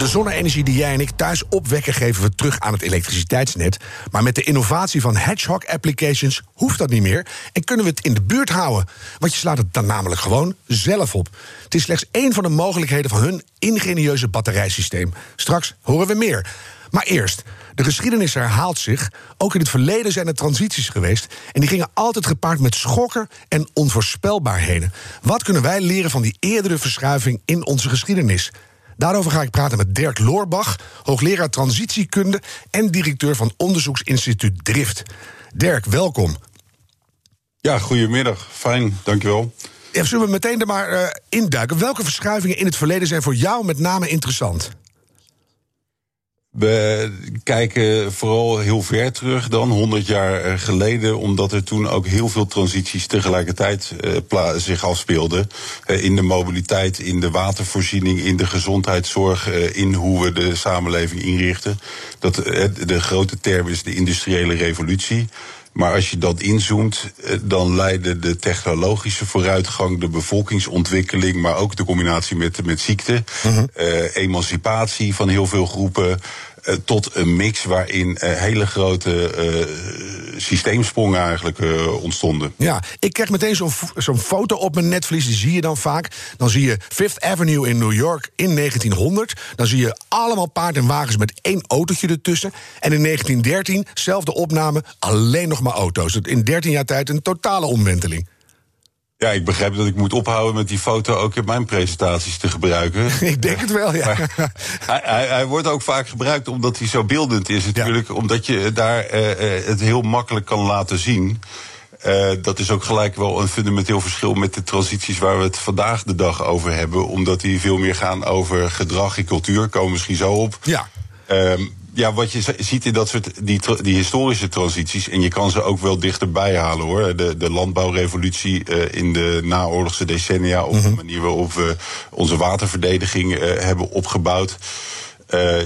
De zonne-energie die jij en ik thuis opwekken, geven we terug aan het elektriciteitsnet. Maar met de innovatie van Hedgehog Applications hoeft dat niet meer. En kunnen we het in de buurt houden. Want je slaat het dan namelijk gewoon zelf op. Het is slechts één van de mogelijkheden van hun ingenieuze batterijsysteem. Straks horen we meer. Maar eerst, de geschiedenis herhaalt zich. Ook in het verleden zijn er transities geweest. En die gingen altijd gepaard met schokken en onvoorspelbaarheden. Wat kunnen wij leren van die eerdere verschuiving in onze geschiedenis? Daarover ga ik praten met Dirk Loorbach, hoogleraar transitiekunde en directeur van onderzoeksinstituut Drift. Dirk, welkom. Ja, goedemiddag. Fijn, dankjewel. Ja, zullen we meteen er maar uh, induiken? Welke verschuivingen in het verleden zijn voor jou met name interessant? We kijken vooral heel ver terug dan, 100 jaar eh, geleden, omdat er toen ook heel veel transities tegelijkertijd uh, zich afspeelden. Uh, in de mobiliteit, in de watervoorziening, in de gezondheidszorg, in hoe we de samenleving inrichten. Dat, de grote term is de industriële revolutie. Maar als je dat inzoomt, dan leidde de technologische vooruitgang, de bevolkingsontwikkeling, maar ook de combinatie met, met ziekte, uh -huh. uh, emancipatie van heel veel groepen. Uh, tot een mix waarin hele grote systeemsprongen eigenlijk ontstonden. Ja, ik krijg meteen zo'n zo'n foto op mijn netvlies, die zie je dan vaak. Dan zie je Fifth Avenue in New York in 1900. Dan zie je allemaal paard en wagens met één autootje ertussen. En in 1913, zelfde opname, alleen nog maar auto's. In 13 jaar tijd een totale omwenteling. Ja, ik begrijp dat ik moet ophouden met die foto ook in mijn presentaties te gebruiken. ik denk het wel, ja. Hij, hij, hij, wordt ook vaak gebruikt omdat hij zo beeldend is natuurlijk. Ja. Omdat je daar uh, het heel makkelijk kan laten zien. Uh, dat is ook gelijk wel een fundamenteel verschil met de transities waar we het vandaag de dag over hebben. Omdat die veel meer gaan over gedrag en cultuur. Komen misschien zo op. Ja. Um, ja, wat je ziet in dat soort die, die historische transities, en je kan ze ook wel dichterbij halen hoor. De, de landbouwrevolutie uh, in de naoorlogse decennia, of mm -hmm. de manier waarop we onze waterverdediging uh, hebben opgebouwd. Uh,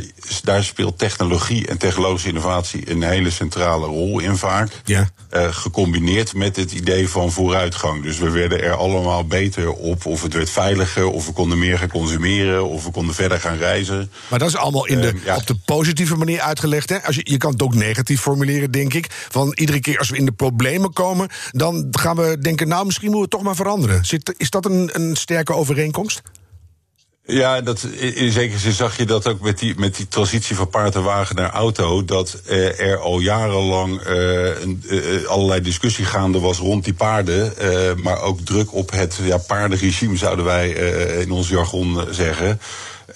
daar speelt technologie en technologische innovatie een hele centrale rol in vaak. Ja. Uh, gecombineerd met het idee van vooruitgang. Dus we werden er allemaal beter op. Of het werd veiliger, of we konden meer gaan consumeren, of we konden verder gaan reizen. Maar dat is allemaal in de, uh, ja. op de positieve manier uitgelegd. Hè? Als je, je kan het ook negatief formuleren, denk ik. Van iedere keer als we in de problemen komen, dan gaan we denken, nou, misschien moeten we het toch maar veranderen. Zit, is dat een, een sterke overeenkomst? Ja, dat, in zekere zin zag je dat ook met die, met die transitie van paard en wagen naar auto. Dat uh, er al jarenlang uh, uh, allerlei discussie gaande was rond die paarden. maar ook druk op het ja, paardenregime, zouden wij in ons jargon zeggen.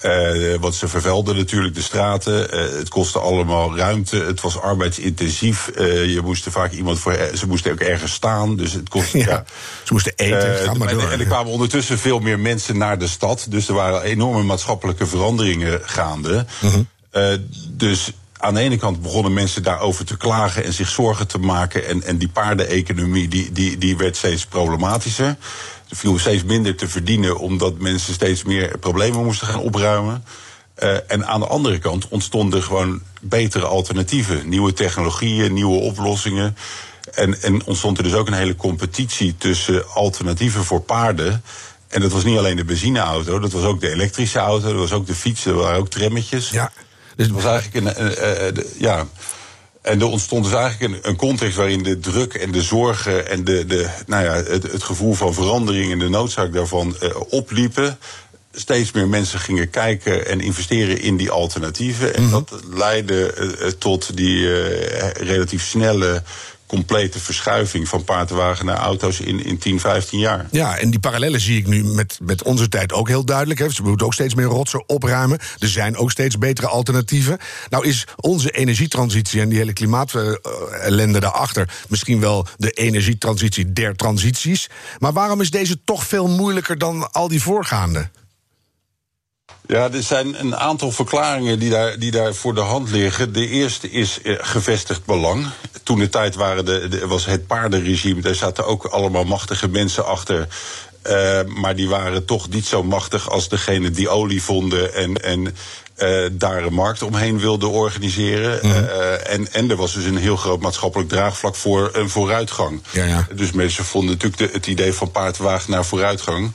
Uh, want ze vervelden natuurlijk de straten. Uh, het kostte allemaal ruimte. Het was arbeidsintensief. Uh, je moest er vaak iemand voor. Ze moesten ook ergens staan. Dus het kostte. Ja, ja. Ze moesten eten. Ga maar door. En, en er kwamen ondertussen veel meer mensen naar de stad. Dus er waren enorme maatschappelijke veranderingen gaande. -huh. dus aan de ene kant begonnen mensen daarover te klagen en zich zorgen te maken. En, en die paardeneconomie die, die, die werd steeds problematischer. Er viel steeds minder te verdienen omdat mensen steeds meer problemen moesten gaan opruimen. Uh, en aan de andere kant ontstonden gewoon betere alternatieven. Nieuwe technologieën, nieuwe oplossingen. En, en ontstond er dus ook een hele competitie tussen alternatieven voor paarden. En dat was niet alleen de benzineauto, dat was ook de elektrische auto, dat was ook de fiets, er waren ook trammetjes. Ja. Dus het was eigenlijk een. een, een ja. En er ontstond dus eigenlijk een, een, context waarin de druk en de zorgen en de, de, nou ja, het, het gevoel van verandering en de noodzaak daarvan uh, opliepen. Steeds meer mensen gingen kijken en investeren in die alternatieven. En mm -hmm. dat leidde uh, tot die uh, relatief snelle complete verschuiving van paardenwagen naar auto's in, in 10, 15 jaar. Ja, en die parallellen zie ik nu met, met onze tijd ook heel duidelijk. Hè. Ze moeten ook steeds meer rotsen opruimen. Er zijn ook steeds betere alternatieven. Nou is onze energietransitie en die hele klimaatellende daarachter... misschien wel de energietransitie der transities. Maar waarom is deze toch veel moeilijker dan al die voorgaande? Ja, er zijn een aantal verklaringen die daar, die daar voor de hand liggen. De eerste is eh, gevestigd belang. Toen de tijd waren de, was het paardenregime, daar zaten ook allemaal machtige mensen achter. Uh, maar die waren toch niet zo machtig als degene die olie vonden en, en uh, daar een markt omheen wilden organiseren. Mm. Uh, en, en er was dus een heel groot maatschappelijk draagvlak voor een vooruitgang. Ja, ja. Dus mensen vonden natuurlijk de, het idee van paardwagen naar vooruitgang.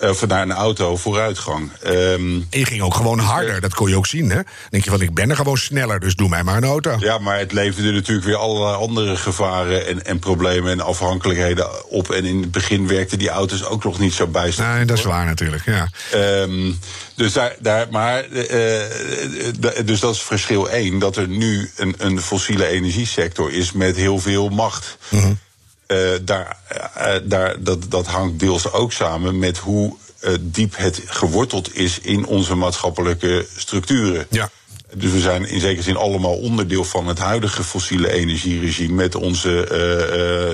Of naar een auto vooruitgang. Um, en je ging ook gewoon harder, dat kon je ook zien. Hè? Dan denk je van, ik ben er gewoon sneller, dus doe mij maar een auto. Ja, maar het leverde natuurlijk weer allerlei andere gevaren en, en problemen en afhankelijkheden op. En in het begin werkten die auto's ook nog niet zo bijstaan. Nee, dat is waar natuurlijk, ja. Um, dus, daar, daar, maar, uh, dus dat is verschil één. Dat er nu een, een fossiele energiesector is met heel veel macht. Mm -hmm. Uh, daar, uh, daar, dat, dat hangt deels ook samen met hoe uh, diep het geworteld is in onze maatschappelijke structuren. Ja. Dus we zijn in zekere zin allemaal onderdeel van het huidige fossiele energieregime. Met onze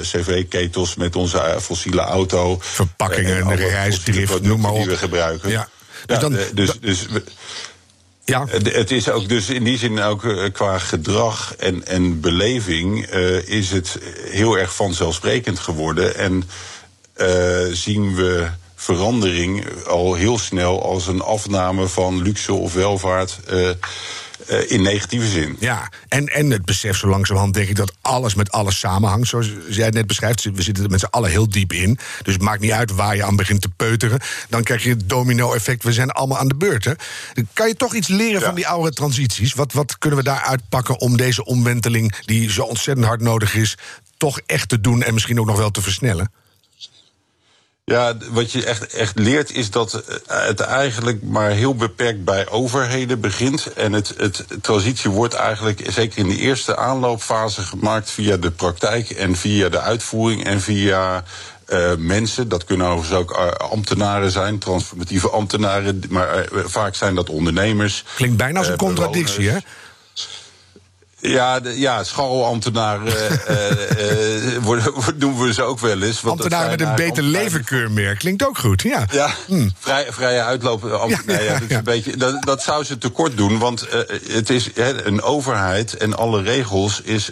cv-ketels, met onze fossiele auto. Verpakkingen en de reisdrift, noem maar op. Die we gebruiken. Ja. Dus, ja, dan, dus, dus we, ja. Het is ook dus in die zin ook qua gedrag en, en beleving uh, is het heel erg vanzelfsprekend geworden. En zien we verandering al heel snel als een afname van luxe of welvaart. Uh, in negatieve zin. Ja, en, en het besef zo langzamerhand denk ik dat alles met alles samenhangt. Zoals jij het net beschrijft, we zitten er met z'n allen heel diep in. Dus het maakt niet uit waar je aan begint te peuteren. Dan krijg je het domino-effect, we zijn allemaal aan de beurt. Hè? Kan je toch iets leren ja. van die oude transities? Wat, wat kunnen we daar uitpakken om deze omwenteling... die zo ontzettend hard nodig is, toch echt te doen... en misschien ook nog wel te versnellen? Ja, wat je echt, echt leert is dat het eigenlijk maar heel beperkt bij overheden begint. En het, het transitie wordt eigenlijk, zeker in de eerste aanloopfase, gemaakt via de praktijk en via de uitvoering en via uh, mensen. Dat kunnen overigens ook uh, ambtenaren zijn, transformatieve ambtenaren, maar vaak zijn dat ondernemers. Klinkt bijna als een contradictie, hè? Ja, de, ja scharrelambtenaren uh, uh, doen we ze ook wel eens. Ambtenaren met een beter levenkeurmerk klinkt ook goed, ja. Ja, hm. vrij, vrije uitlopen. Ja, nee, ja, dat, is een beetje, dat, dat, zou ze tekort doen, want uh, het is he, een overheid en alle regels is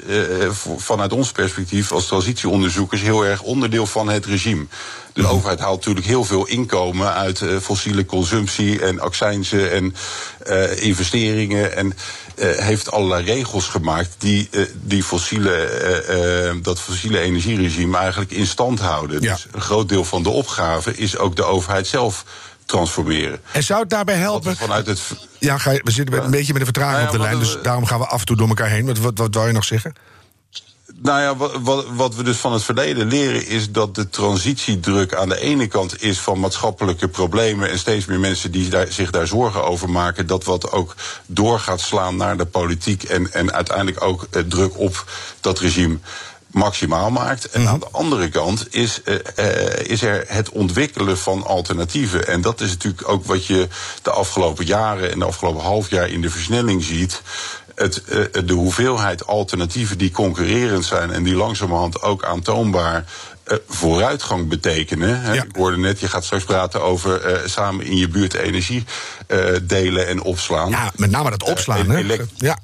vanuit ons perspectief als transitieonderzoekers heel erg onderdeel van het regime. De mm -hmm. overheid haalt natuurlijk heel veel inkomen uit fossiele consumptie en accijnzen en investeringen. En heeft allerlei regels gemaakt die, die fossiele, dat fossiele energieregime eigenlijk in stand houden. Ja. Dus een groot deel van de opgave is ook de overheid zelf transformeren. En zou het daarbij helpen? Vanuit het... Ja, we zitten met een beetje met een vertraging Nou op de lijn, dus we- daarom gaan we af en toe door elkaar heen. Wat, wat, wat wou je nog zeggen? Nou ja, wat, wat, wat we dus van het verleden leren is dat de transitiedruk aan de ene kant is van maatschappelijke problemen en steeds meer mensen die daar, zich daar zorgen over maken, dat wat ook door gaat slaan naar de politiek en, en uiteindelijk ook eh, druk op dat regime maximaal maakt. En aan de andere kant is, eh, is er het ontwikkelen van alternatieven. En dat is natuurlijk ook wat je de afgelopen jaren en de afgelopen half jaar in de versnelling ziet. Het, eh, de hoeveelheid alternatieven die concurrerend zijn en die langzamerhand ook aantoonbaar eh, vooruitgang betekenen. Hè. Ja. Ik hoorde net, je gaat straks praten over eh, samen in je buurt energie delen en opslaan. Ja, met name dat opslaan, hè? Ja.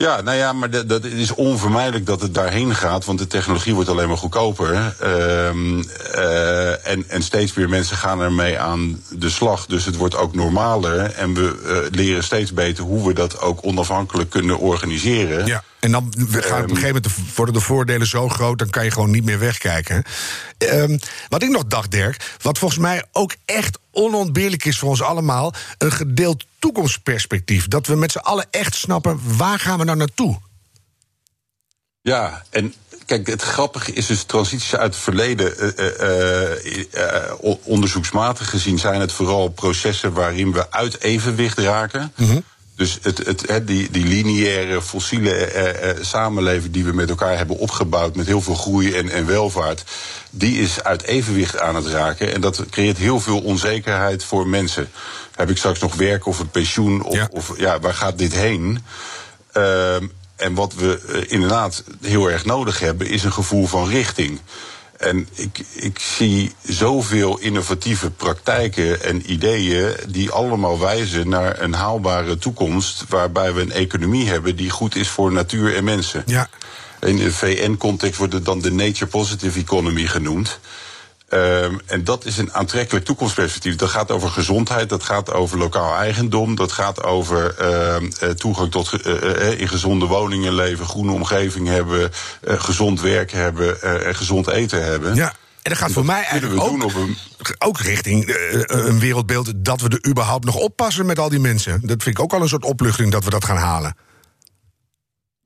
Ja, nou ja, maar dat, is onvermijdelijk dat het daarheen gaat, want de technologie wordt alleen maar goedkoper. Ehm, eh, en, en steeds meer mensen gaan ermee aan de slag. Dus het wordt ook normaler en we eh, leren steeds beter hoe we dat ook onafhankelijk kunnen organiseren. Ja, en dan gaan op een Ehm. gegeven moment de- worden de voordelen zo groot, dan kan je gewoon niet meer wegkijken. Ehm, wat ik nog dacht, Dirk, wat volgens mij ook echt onontbeerlijk is voor ons allemaal, een gedeeld toekomstperspectief. Dat we met z'n allen echt snappen, waar gaan we nou naartoe? Ja, en kijk, het grappige is dus transities uit het verleden. o- onderzoeksmatig gezien zijn het vooral processen waarin we uit evenwicht raken. Dus het, het, die, die lineaire fossiele eh, eh, samenleving die we met elkaar hebben opgebouwd met heel veel groei en, en welvaart, die is uit evenwicht aan het raken. En dat creëert heel veel onzekerheid voor mensen. Heb ik straks nog werk of een pensioen? Of Ja. of ja, waar gaat dit heen? Ehm, en wat we eh, inderdaad heel erg nodig hebben, is een gevoel van richting. En ik, ik zie zoveel innovatieve praktijken en ideeën die allemaal wijzen naar een haalbare toekomst waarbij we een economie hebben die goed is voor natuur en mensen. Ja. In de VN-context wordt het dan de Nature Positive Economy genoemd. Um, en dat is een aantrekkelijk toekomstperspectief. Dat gaat over gezondheid, dat gaat over lokaal eigendom, dat gaat over uh, toegang tot uh, in gezonde woningen leven, groene omgeving hebben, gezond werk hebben en gezond eten hebben. Ja. En dat gaat voor mij eigenlijk ook, een... ook richting een wereldbeeld dat we er überhaupt nog oppassen met al die mensen. Dat vind ik ook al een soort opluchting dat we dat gaan halen.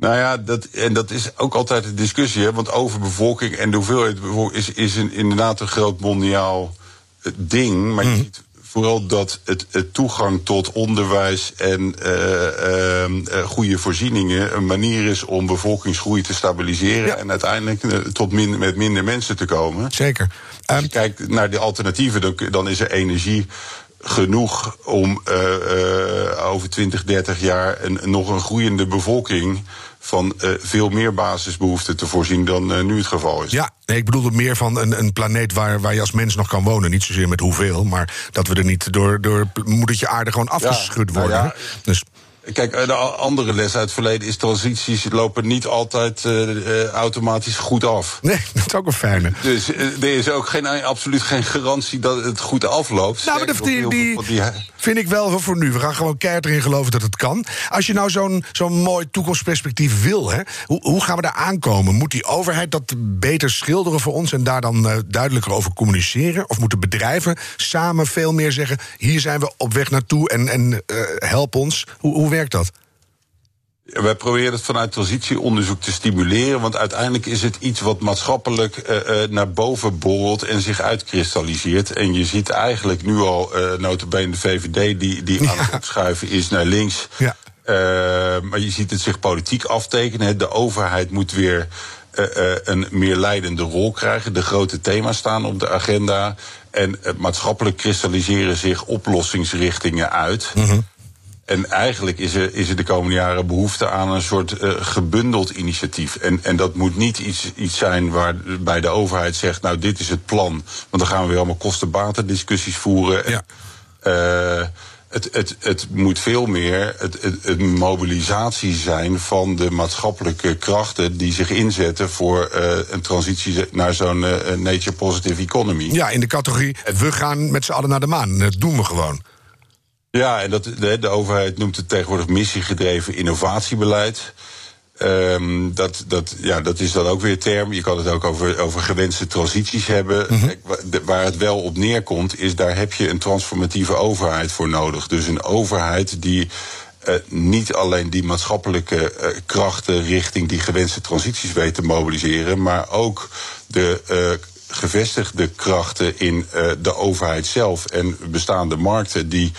Nou ja, dat, en dat is ook altijd een discussie. Hè, want overbevolking en de hoeveelheid bevolking is, is een, inderdaad een groot mondiaal eh, ding. Maar je mhm. ziet vooral dat het, het, toegang tot onderwijs en uh, uh, goede voorzieningen een manier is om bevolkingsgroei te stabiliseren en uiteindelijk tot min, met minder mensen te komen. Zeker. Als je kijkt naar de alternatieven, dan, dan is er energie genoeg om uh, over 20, 30 jaar een, nog een groeiende bevolking van uh, veel meer basisbehoeften te voorzien dan uh, nu het geval is. Ja, nee, ik bedoel het meer van een, een planeet waar, waar je als mens nog kan wonen. Niet zozeer met hoeveel, maar dat we er niet door, door moedertje aarde gewoon afgeschud nou worden. ja, dus Kijk, de andere les uit het verleden is transities lopen niet altijd uh, automatisch goed af. Nee, dat is ook een fijne. Dus uh, er is ook geen, absoluut geen garantie dat het goed afloopt. Nou, maar die, die, die, vind ik wel voor nu. We gaan gewoon keihard erin geloven dat het kan. Als je nou zo'n zo'n mooi toekomstperspectief wil, hè, hoe, hoe gaan we daar aankomen? Moet die overheid dat beter schilderen voor ons en daar dan uh, duidelijker over communiceren? Of moeten bedrijven samen veel meer zeggen: hier zijn we op weg naartoe en, en help ons? Hoe, hoe werkt dat? Wij proberen het vanuit transitieonderzoek te stimuleren, want uiteindelijk is het iets wat maatschappelijk uh, uh, naar boven borrelt en zich uitkristalliseert. En je ziet eigenlijk nu al, uh, notabene de VVD, die, die ja. aan het opschuiven is naar links. Ja. maar je ziet het zich politiek aftekenen. De overheid moet weer een meer leidende rol krijgen. De grote thema's staan op de agenda. En maatschappelijk kristalliseren zich oplossingsrichtingen uit. Mm -hmm. En eigenlijk is er, is er de komende jaren behoefte aan een soort uh, gebundeld initiatief. En, en dat moet niet iets, iets zijn waarbij de overheid zegt: Nou, dit is het plan. Want dan gaan we weer allemaal kosten-baten discussies voeren. Ja. Uh, het, het, het moet veel meer het, het, het, mobilisatie zijn van de maatschappelijke krachten die zich inzetten voor uh, een transitie naar zo'n nature positive economy. Ja, in de categorie we gaan met z'n allen naar de maan. Dat doen we gewoon. Ja, en dat, de, de overheid noemt het tegenwoordig missiegedreven innovatiebeleid. Um, dat, dat, ja, dat is dan ook weer term. Je kan het ook over, over gewenste transities hebben. Mm -hmm. Waar het wel op neerkomt, is daar heb je een transformatieve overheid voor nodig. Dus een overheid die uh, niet alleen die maatschappelijke uh, krachten richting die gewenste transities weet te mobiliseren, maar ook de uh, gevestigde krachten in de overheid zelf en bestaande markten die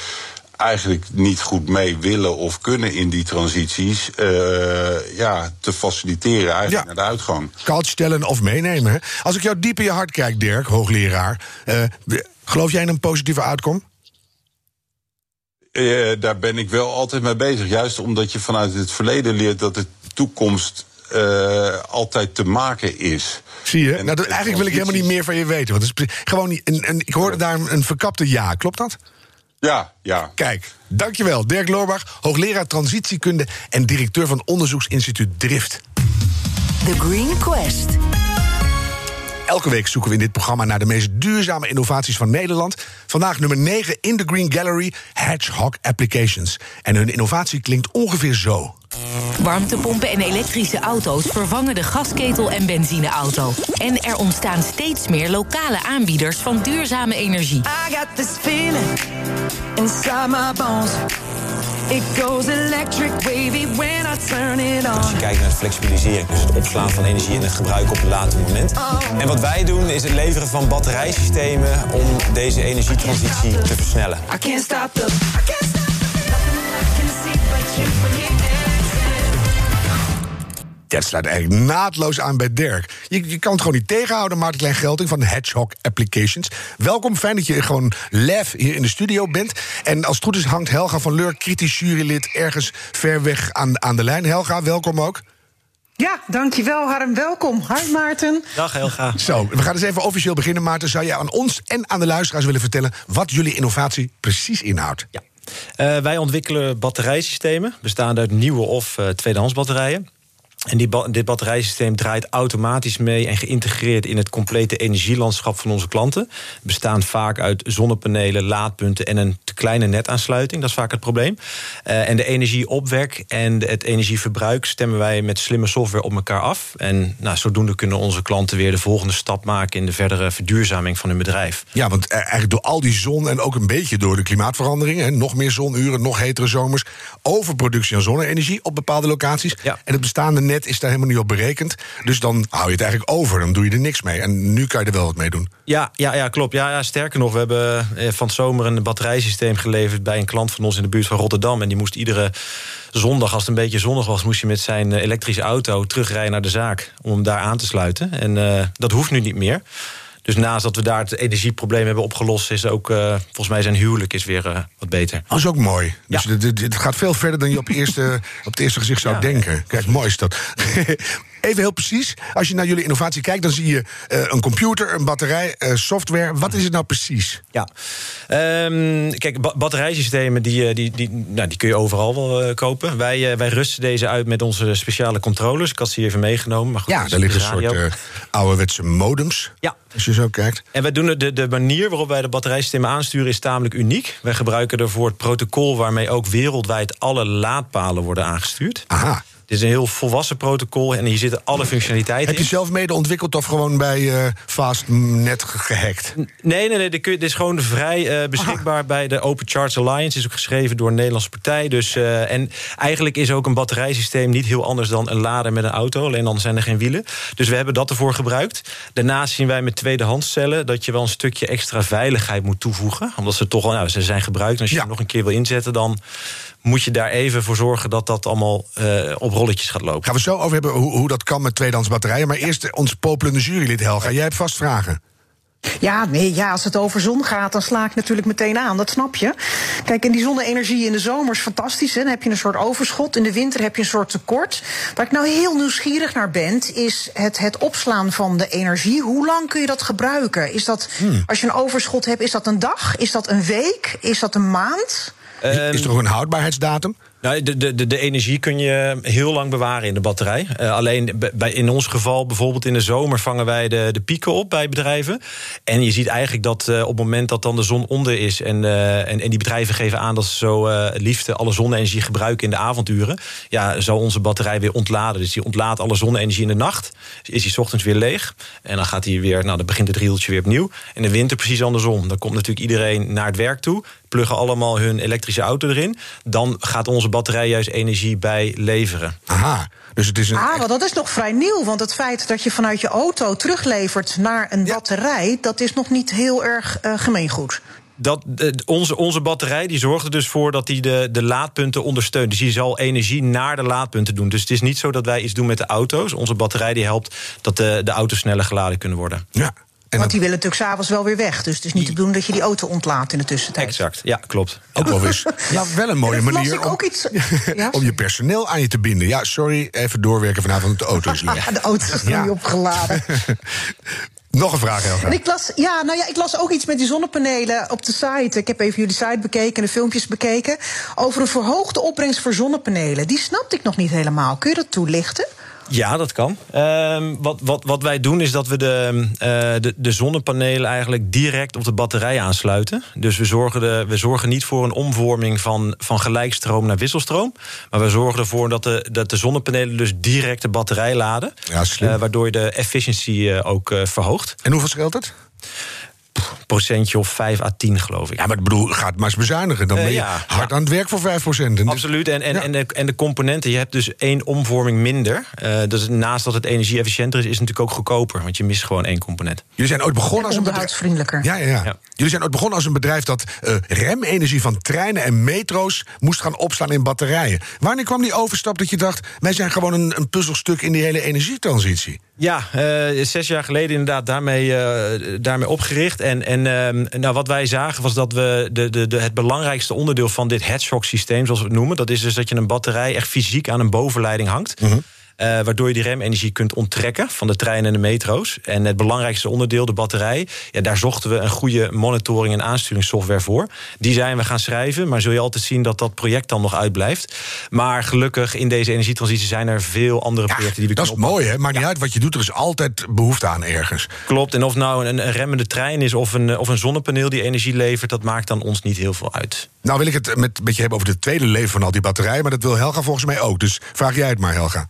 eigenlijk niet goed mee willen of kunnen in die transities, uh, ja, te faciliteren eigenlijk naar de uitgang. Koud stellen of meenemen. Hè? Als ik jou diep in je hart kijk, Dirk, hoogleraar, uh, geloof jij in een positieve uitkom? Uh, daar ben ik wel altijd mee bezig. Juist omdat je vanuit het verleden leert dat de toekomst altijd te maken is. Zie je? nou, dat, eigenlijk wil ik helemaal niet meer van je weten. Want het is gewoon een, een, ik hoorde daar een verkapte ja. Klopt dat? Ja, ja. Kijk, dankjewel. Dirk Loorbach, hoogleraar transitiekunde en directeur van onderzoeksinstituut Drift. The Green Quest. Elke week zoeken we in dit programma naar de meest duurzame innovaties van Nederland. Vandaag nummer 9 in de Green Gallery, Hedgehog Applications. En hun innovatie klinkt ongeveer zo. Warmtepompen en elektrische auto's vervangen de gasketel en benzineauto. En er ontstaan steeds meer lokale aanbieders van duurzame energie. I got this feeling inside my bones. It goes electric wavy when I turn it on. Als je kijkt naar de flexibilisering, dus het opslaan van energie en het gebruik op een later moment. Oh. En wat wij doen is het leveren van batterijsystemen om deze energietransitie te versnellen. I can't stop the, I can't stop Ja, het sluit eigenlijk naadloos aan bij Dirk. Je, je kan het gewoon niet tegenhouden, Maarten Klein Gelting van Hedgehog Applications. Welkom, fijn dat je gewoon live hier in de studio bent. En als het goed is hangt Helga van Leur, kritisch jurylid, ergens ver weg aan, aan de lijn. Helga, welkom ook. Ja, dankjewel Harm. Welkom. Hi Maarten. Dag Helga. Zo, we gaan eens even officieel beginnen. Maarten, zou je aan ons en aan de luisteraars willen vertellen... wat jullie innovatie precies inhoudt? Ja. Uh, wij ontwikkelen batterijsystemen, bestaande uit nieuwe of uh, tweedehands batterijen. En die ba dit batterijsysteem draait automatisch mee en geïntegreerd in het complete energielandschap van onze klanten. Bestaan vaak uit zonnepanelen, laadpunten en een te kleine netaansluiting. Dat is vaak het probleem. Uh, en de energieopwek en het energieverbruik stemmen wij met slimme software op elkaar af. En nou, zodoende kunnen onze klanten weer de volgende stap maken in de verdere verduurzaming van hun bedrijf. Ja, want eigenlijk door al die zon en ook een beetje door de klimaatverandering, hè, nog meer zonuren, nog hetere zomers, overproductie aan zonne-energie op bepaalde locaties. Ja. En het bestaande net is daar helemaal niet op berekend. Dus dan hou je het eigenlijk over. Dan doe je er niks mee. En nu kan je er wel wat mee doen. Ja, ja, ja klopt. Ja, ja, sterker nog, we hebben eh, van het zomer een batterijsysteem geleverd bij een klant van ons in de buurt van Rotterdam. En die moest iedere zondag, als het een beetje zonnig was, moest je met zijn eh, elektrische auto terugrijden naar de zaak om hem daar aan te sluiten. En uh, dat hoeft nu niet meer. Dus naast dat we daar het energieprobleem hebben opgelost, is ook uh, volgens mij zijn huwelijk is weer uh, wat beter. Dat is ook mooi. Dus ja. het gaat veel verder dan je op, eerste, op het eerste gezicht zou ja. denken. Kijk, mooi is dat. Even heel precies. Als je naar jullie innovatie kijkt, dan zie je uh, een computer, een batterij, uh, software. Wat is het nou precies? Ja, um, kijk, ba batterijsystemen die, die, die, nou, die kun je overal wel uh, kopen. Wij, wij rusten deze uit met onze speciale controllers. Ik had ze hier even meegenomen. Maar goed, ja, daar liggen een soort ouderwetse modems. Ja. Als je zo kijkt. En wij doen de, de manier waarop wij de batterijsystemen aansturen is tamelijk uniek. Wij gebruiken ervoor het protocol waarmee ook wereldwijd alle laadpalen worden aangestuurd. Aha. Dit is een heel volwassen protocol en hier zitten alle functionaliteiten Heb je zelf mede ontwikkeld of gewoon bij uh, Fastnet gehackt? Nee, nee, nee. Dit is gewoon vrij uh, beschikbaar Aha. bij de Open Charge Alliance. Is ook geschreven door een Nederlandse partij. Dus, uh, en eigenlijk is ook een batterijsysteem niet heel anders dan een lader met een auto. Alleen dan zijn er geen wielen. Dus we hebben dat ervoor gebruikt. Daarnaast zien wij met tweedehands cellen dat je wel een stukje extra veiligheid moet toevoegen. Omdat ze toch al, nou, ze zijn gebruikt. En als je ja. ze nog een keer wil inzetten, dan moet je daar even voor zorgen dat dat allemaal uh, op rolletjes gaat lopen. Gaan we zo over hebben hoe, hoe dat kan met tweedehands batterijen. Maar eerst ons popelende jurylid Helga. Jij hebt vast vragen. Ja, nee, ja, als het over zon gaat, dan sla ik natuurlijk meteen aan. Dat snap je. Kijk, en die zonne-energie in de zomer is fantastisch. Hè? Dan heb je een soort overschot. In de winter heb je een soort tekort. Waar ik nou heel nieuwsgierig naar ben, is het, het opslaan van de energie. Hoe lang kun je dat gebruiken? Is dat, hmm. als je een overschot hebt, is dat een dag? Is dat een week? Is dat een maand? Is er ook een houdbaarheidsdatum? Nou, de, de, de energie kun je heel lang bewaren in de batterij. Uh, alleen bij, in ons geval, bijvoorbeeld in de zomer, vangen wij de, de pieken op bij bedrijven. En je ziet eigenlijk dat uh, op het moment dat dan de zon onder is. en, uh, en, en die bedrijven geven aan dat ze zo liefst alle zonne-energie gebruiken in de avonduren. Ja, zou onze batterij weer ontladen. Dus die ontlaadt alle zonne-energie in de nacht. Is die ochtends weer leeg. En dan gaat hij weer, nou, dan begint het riedeltje weer opnieuw. In de winter precies andersom. Dan komt natuurlijk iedereen naar het werk toe pluggen allemaal hun elektrische auto erin. Dan gaat onze batterij juist energie bij leveren. Aha. Dus het is een... Ah, maar dat is nog vrij nieuw. Want het feit dat je vanuit je auto teruglevert naar een ja. batterij, dat is nog niet heel erg uh, gemeengoed. Dat, de, onze, onze batterij die zorgt er dus voor dat die de, de laadpunten ondersteunt. Dus die zal energie naar de laadpunten doen. Dus het is niet zo dat wij iets doen met de auto's. Onze batterij die helpt dat de, de auto's sneller geladen kunnen worden. Ja. En Want die willen natuurlijk s'avonds wel weer weg. Dus het is niet te doen dat je die auto ontlaat in de tussentijd. Exact, ja, klopt. Ook wel eens. Ja, wel een mooie manier om, iets, ja? om je personeel aan je te binden. Ja, sorry, even doorwerken vanavond. De auto is leeg. de auto is ja. niet opgeladen. Nog een vraag, Helga. En ik las, ja, nou ja, ik las ook iets met die zonnepanelen op de site. Ik heb even jullie site bekeken en de filmpjes bekeken. Over een verhoogde opbrengst voor zonnepanelen. Die snapte ik nog niet helemaal. Kun je dat toelichten? Ja, dat kan. Uh, wat, wat, wat wij doen is dat we de, uh, de, de, zonnepanelen eigenlijk direct op de batterij aansluiten. Dus we zorgen, de, we zorgen niet voor een omvorming van, van gelijkstroom naar wisselstroom. Maar we zorgen ervoor dat de, dat de zonnepanelen dus direct de batterij laden. Ja. Uh, waardoor je de efficiëntie ook eh, verhoogt. En hoeveel scheelt het? Procentje of 5 à 10, geloof ik. Ja, maar ik bedoel, gaat maar eens bezuinigen. Dan ben je uh, ja, hard ja. aan het werk voor 5 procent. Absoluut. En, en, ja. en, de, en de componenten, je hebt dus één omvorming minder. Uh, dus naast dat het energie-efficiënter is, is het natuurlijk ook goedkoper. Want je mist gewoon één component. Jullie zijn ooit begonnen als een bedrijf. vriendelijker. Ja, ja, ja, Jullie zijn ooit begonnen als een bedrijf dat uh, remenergie van treinen en metro's moest gaan opslaan in batterijen. Wanneer kwam die overstap dat je dacht, wij zijn gewoon een, een puzzelstuk in die hele energietransitie? Ja, uh, zes jaar geleden inderdaad daarmee, uh, daarmee opgericht. En, en uh, nou, wat wij zagen was dat we de, de, de, het belangrijkste onderdeel van dit headshock systeem, zoals we het noemen, dat is dus dat je een batterij echt fysiek aan een bovenleiding hangt. -hmm. Uh, waardoor je die remenergie kunt onttrekken van de treinen en de metro's. En het belangrijkste onderdeel, de batterij, ja, daar zochten we een goede monitoring en aansturingssoftware voor. Die zijn we gaan schrijven, maar zul je altijd zien dat dat project dan nog uitblijft. Maar gelukkig in deze energietransitie zijn er veel andere projecten die we kunnen. Dat is mooi, hè? Maakt niet uit wat je doet, er is altijd behoefte aan ergens. Klopt, en of nou een, een remmende trein is of een, of een zonnepaneel die energie levert, dat maakt dan ons niet heel veel uit. Nou wil ik het met een beetje hebben over het tweede leven van al die batterijen, maar dat wil Helga volgens mij ook. Dus vraag jij het maar, Helga.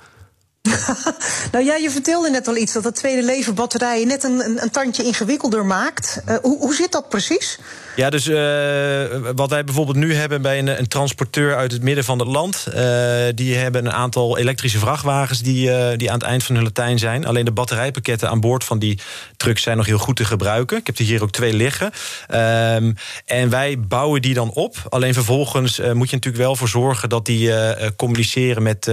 nou ja, je vertelde net al iets dat het tweede leven batterijen net een, een, een tandje ingewikkelder maakt. Uh, hoe, hoe zit dat precies? Ja, dus uh, wat wij bijvoorbeeld nu hebben bij een, een, transporteur uit het midden van het land. Uh, die hebben een aantal elektrische vrachtwagens die, die aan het eind van hun Latijn zijn. Alleen de batterijpakketten aan boord van die trucks zijn nog heel goed te gebruiken. Ik heb er hier ook twee liggen. Um, en wij bouwen die dan op. Alleen vervolgens moet je natuurlijk wel voor zorgen dat die communiceren met,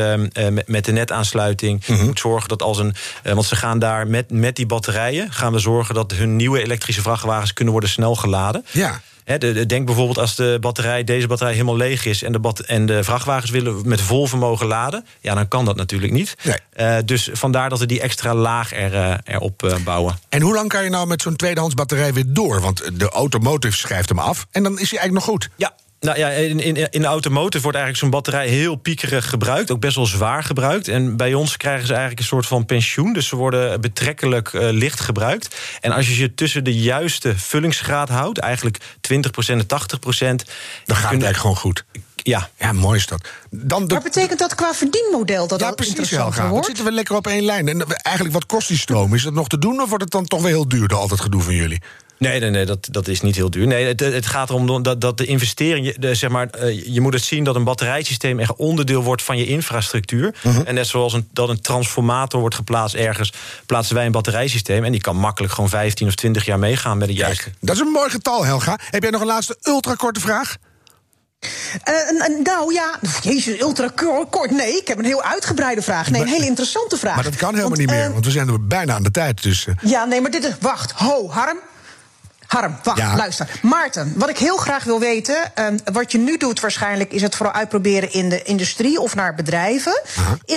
met, met de netaansluiting. Mm -hmm. moet zorgen dat als een. want ze gaan daar met, met die batterijen gaan we zorgen dat hun nieuwe elektrische vrachtwagens kunnen worden snel geladen. Ja denk bijvoorbeeld als de batterij, deze batterij helemaal leeg is en de, bat, en de vrachtwagens willen met vol vermogen laden, ja, dan kan dat natuurlijk niet. Nee. Uh, dus vandaar dat we die extra laag er, uh, erop uh, bouwen. En hoe lang kan je nou met zo'n tweedehands batterij weer door? Want de automotive schrijft hem af en dan is hij eigenlijk nog goed. Ja, nou ja, in, in, in de automotive wordt eigenlijk zo'n batterij heel piekerig gebruikt. Ook best wel zwaar gebruikt. En bij ons krijgen ze eigenlijk een soort van pensioen. Dus ze worden betrekkelijk uh, licht gebruikt. En als je ze tussen de juiste vullingsgraad houdt, eigenlijk 20% en 80%. Dan gaat het eigenlijk gewoon goed. Ja. ja, mooi is dat. Dan de... Maar betekent dat qua verdienmodel dat ja, dat precies, interessant Helga. wordt? Dan zitten we lekker op één lijn. En eigenlijk, wat kost die stroom? Is dat nog te doen of wordt het dan toch weer heel duur door al dat gedoe van jullie? Nee, nee, nee dat, dat is niet heel duur. Nee, het, het gaat erom dat, dat de investering, de, zeg maar, uh, je moet het zien dat een batterijsysteem echt onderdeel wordt van je infrastructuur. Mhm. En net zoals een, dat een transformator wordt geplaatst ergens, plaatsen wij een batterijsysteem. En die kan makkelijk gewoon 15 of 20 jaar meegaan met de juiste. Kijk, dat is een mooi getal, Helga. Heb jij nog een laatste ultrakorte vraag? Uh, nou ja, jezus, ultra kort. Nee, ik heb een heel uitgebreide vraag. Nee, een hele interessante vraag. Maar dat kan helemaal want, niet meer, uh, want we zijn er bijna aan de tijd. Dus, uh. Ja, nee, maar dit is. Wacht, ho, Harm. Harm, wacht, Ja. luister. Maarten, wat ik heel graag wil weten... ehm, wat je nu doet waarschijnlijk... is het vooral uitproberen in de industrie of naar bedrijven.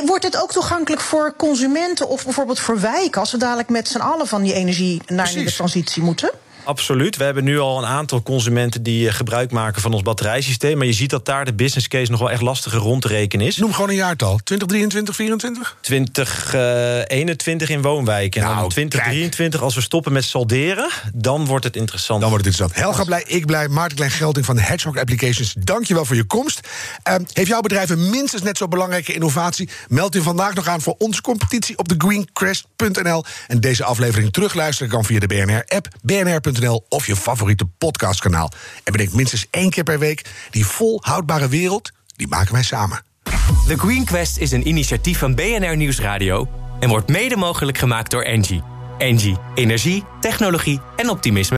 Wordt het ook toegankelijk voor consumenten... of bijvoorbeeld voor wijken... als we dadelijk met z'n allen van die energie... naar Precies. die transitie moeten? Absoluut. We hebben nu al een aantal consumenten die eh, gebruik maken van ons batterijsysteem. Maar je ziet dat daar de business case nog wel echt lastiger rond te rekenen is. Noem gewoon een jaartal. 2023, 2024? 2021 in woonwijken. En Nou, dan 2023, als we stoppen met salderen, dan wordt het interessant. Dan wordt het interessant. Helga blij, ik blij. Maarten Klein Gelding van Hedgehog Applications. Dankjewel voor je komst. Ehm, heeft jouw bedrijf een minstens net zo belangrijke innovatie? Meld u vandaag nog aan voor onze competitie op thegreencrest.nl. En deze aflevering terugluisteren kan via de BNR-app, of je favoriete podcastkanaal. En bedenk minstens één keer per week... die volhoudbare wereld, die maken wij samen. The Green Quest is een initiatief van BNR Nieuwsradio en wordt mede mogelijk gemaakt door Engie. Engie, energie, technologie en optimisme.